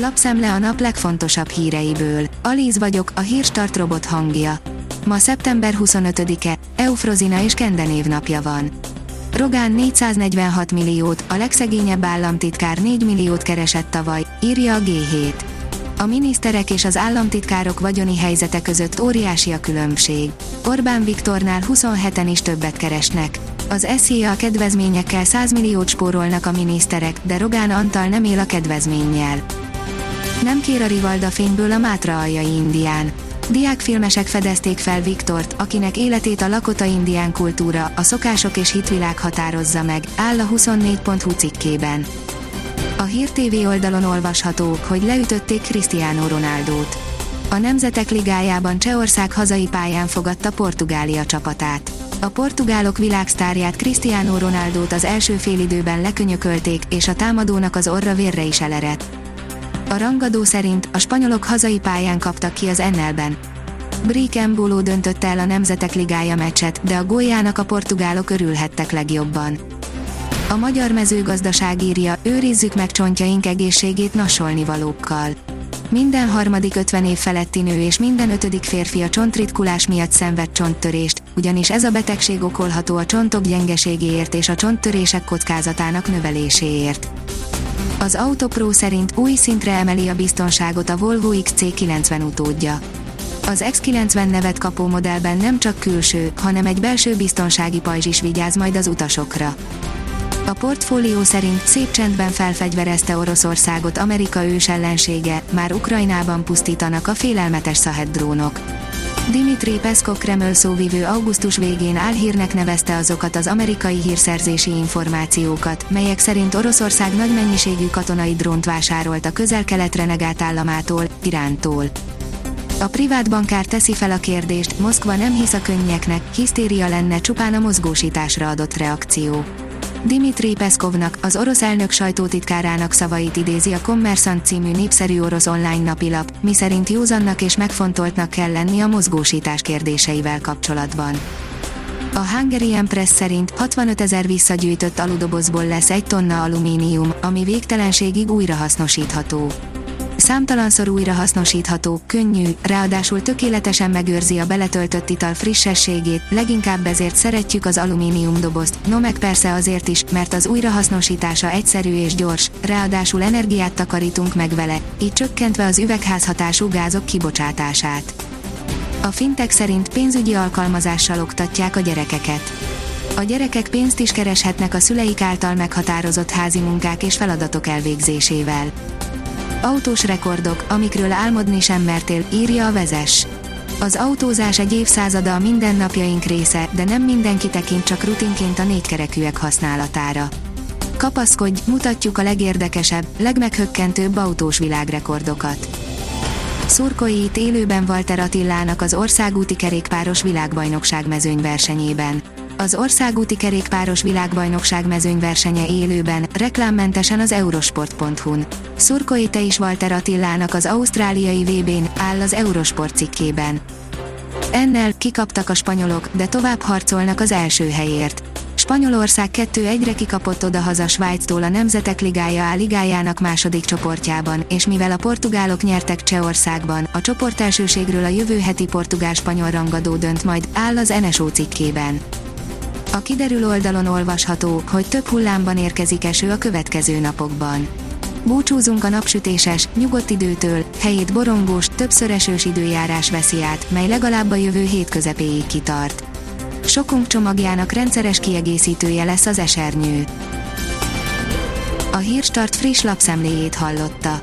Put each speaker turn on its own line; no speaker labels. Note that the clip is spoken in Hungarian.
Lapszemle a nap legfontosabb híreiből. Alíz vagyok, a hírstart robot hangja. Ma szeptember 25-e, Eufrozina és Kende névnapja van. Rogán 446 milliót, a legszegényebb államtitkár 4 milliót keresett tavaly, írja a G7. A miniszterek és az államtitkárok vagyoni helyzete között óriási a különbség. Orbán Viktornál 27-en is többet keresnek. Az SZIA kedvezményekkel 100 milliót spórolnak a miniszterek, de Rogán Antal nem él a kedvezménnyel. Nem kér a Rivalda fényből a Mátra aljai Indián. Diákfilmesek fedezték fel Viktort, akinek életét a lakota indián kultúra, a szokások és hitvilág határozza meg, áll a 24.hu cikkében. A Hír TV oldalon olvasható, hogy leütötték Cristiano Ronaldót. A Nemzetek Ligájában Csehország hazai pályán fogadta Portugália csapatát. A portugálok világsztárját Cristiano Ronaldót az első félidőben lekönyökölték, és a támadónak az orra vérre is elerett. A rangadó szerint a spanyolok hazai pályán kaptak ki az NL-ben. Brick Mbolo döntötte el a Nemzetek Ligája meccset, de a góljának a portugálok örülhettek legjobban. A magyar mezőgazdaság írja, őrizzük meg csontjaink egészségét nasolni valókkal. Minden harmadik 50 év feletti nő és minden ötödik férfi a csontritkulás miatt szenved csonttörést, ugyanis ez a betegség okolható a csontok gyengeségéért és a csonttörések kockázatának növeléséért. Az Autopro szerint új szintre emeli a biztonságot a Volvo XC90 utódja. Az X90 nevet kapó modellben nem csak külső, hanem egy belső biztonsági pajzs is vigyáz majd az utasokra. A portfólió szerint szép csendben felfegyverezte Oroszországot Amerika ős ellensége, már Ukrajnában pusztítanak a félelmetes Szahed drónok. Dimitri Peszkov Kreml szóvivő augusztus végén álhírnek nevezte azokat az amerikai hírszerzési információkat, melyek szerint Oroszország nagy mennyiségű katonai drónt vásárolt a közel-kelet renegált államától, Irántól. A privát bankár teszi fel a kérdést, Moszkva nem hisz a könnyeknek, hisztéria lenne csupán a mozgósításra adott reakció. Dimitri Peszkovnak, az orosz elnök sajtótitkárának szavait idézi a Kommersant című népszerű orosz online napilap, miszerint józannak és megfontoltnak kell lenni a mozgósítás kérdéseivel kapcsolatban. A Hungarian Press szerint 65 ezer visszagyűjtött aludobozból lesz egy tonna alumínium, ami végtelenségig újrahasznosítható számtalanszor újra hasznosítható, könnyű, ráadásul tökéletesen megőrzi a beletöltött ital frissességét, leginkább ezért szeretjük az alumínium dobozt, no meg persze azért is, mert az újrahasznosítása egyszerű és gyors, ráadásul energiát takarítunk meg vele, így csökkentve az üvegházhatású gázok kibocsátását. A fintek szerint pénzügyi alkalmazással oktatják a gyerekeket. A gyerekek pénzt is kereshetnek a szüleik által meghatározott házi munkák és feladatok elvégzésével. Autós rekordok, amikről álmodni sem mertél, írja a vezes. Az autózás egy évszázada a mindennapjaink része, de nem mindenki tekint csak rutinként a négykerekűek használatára. Kapaszkodj, mutatjuk a legérdekesebb, legmeghökkentőbb autós világrekordokat. Szurkolóit élőben Walter Attilának az országúti kerékpáros világbajnokság mezőnyversenyében az országúti kerékpáros világbajnokság mezőnyversenye élőben, reklámmentesen az eurosport.hu-n. Szurkolj te is Walter Attilának az ausztráliai VB-n, áll az Eurosport cikkében. Ennel kikaptak a spanyolok, de tovább harcolnak az első helyért. Spanyolország 2-1-re kikapott oda-haza Svájctól a Nemzetek Ligája A ligájának második csoportjában, és mivel a portugálok nyertek Csehországban, a csoportelsőségről a jövő heti portugál-spanyol rangadó dönt majd, áll az NSO cikkében. A kiderül oldalon olvasható, hogy több hullámban érkezik eső a következő napokban. Búcsúzunk a napsütéses, nyugodt időtől, helyét borongós, többször esős időjárás veszi át, mely legalább a jövő hét közepéig kitart. Sokunk csomagjának rendszeres kiegészítője lesz az esernyő. A Hírstart friss lapszemléjét hallotta.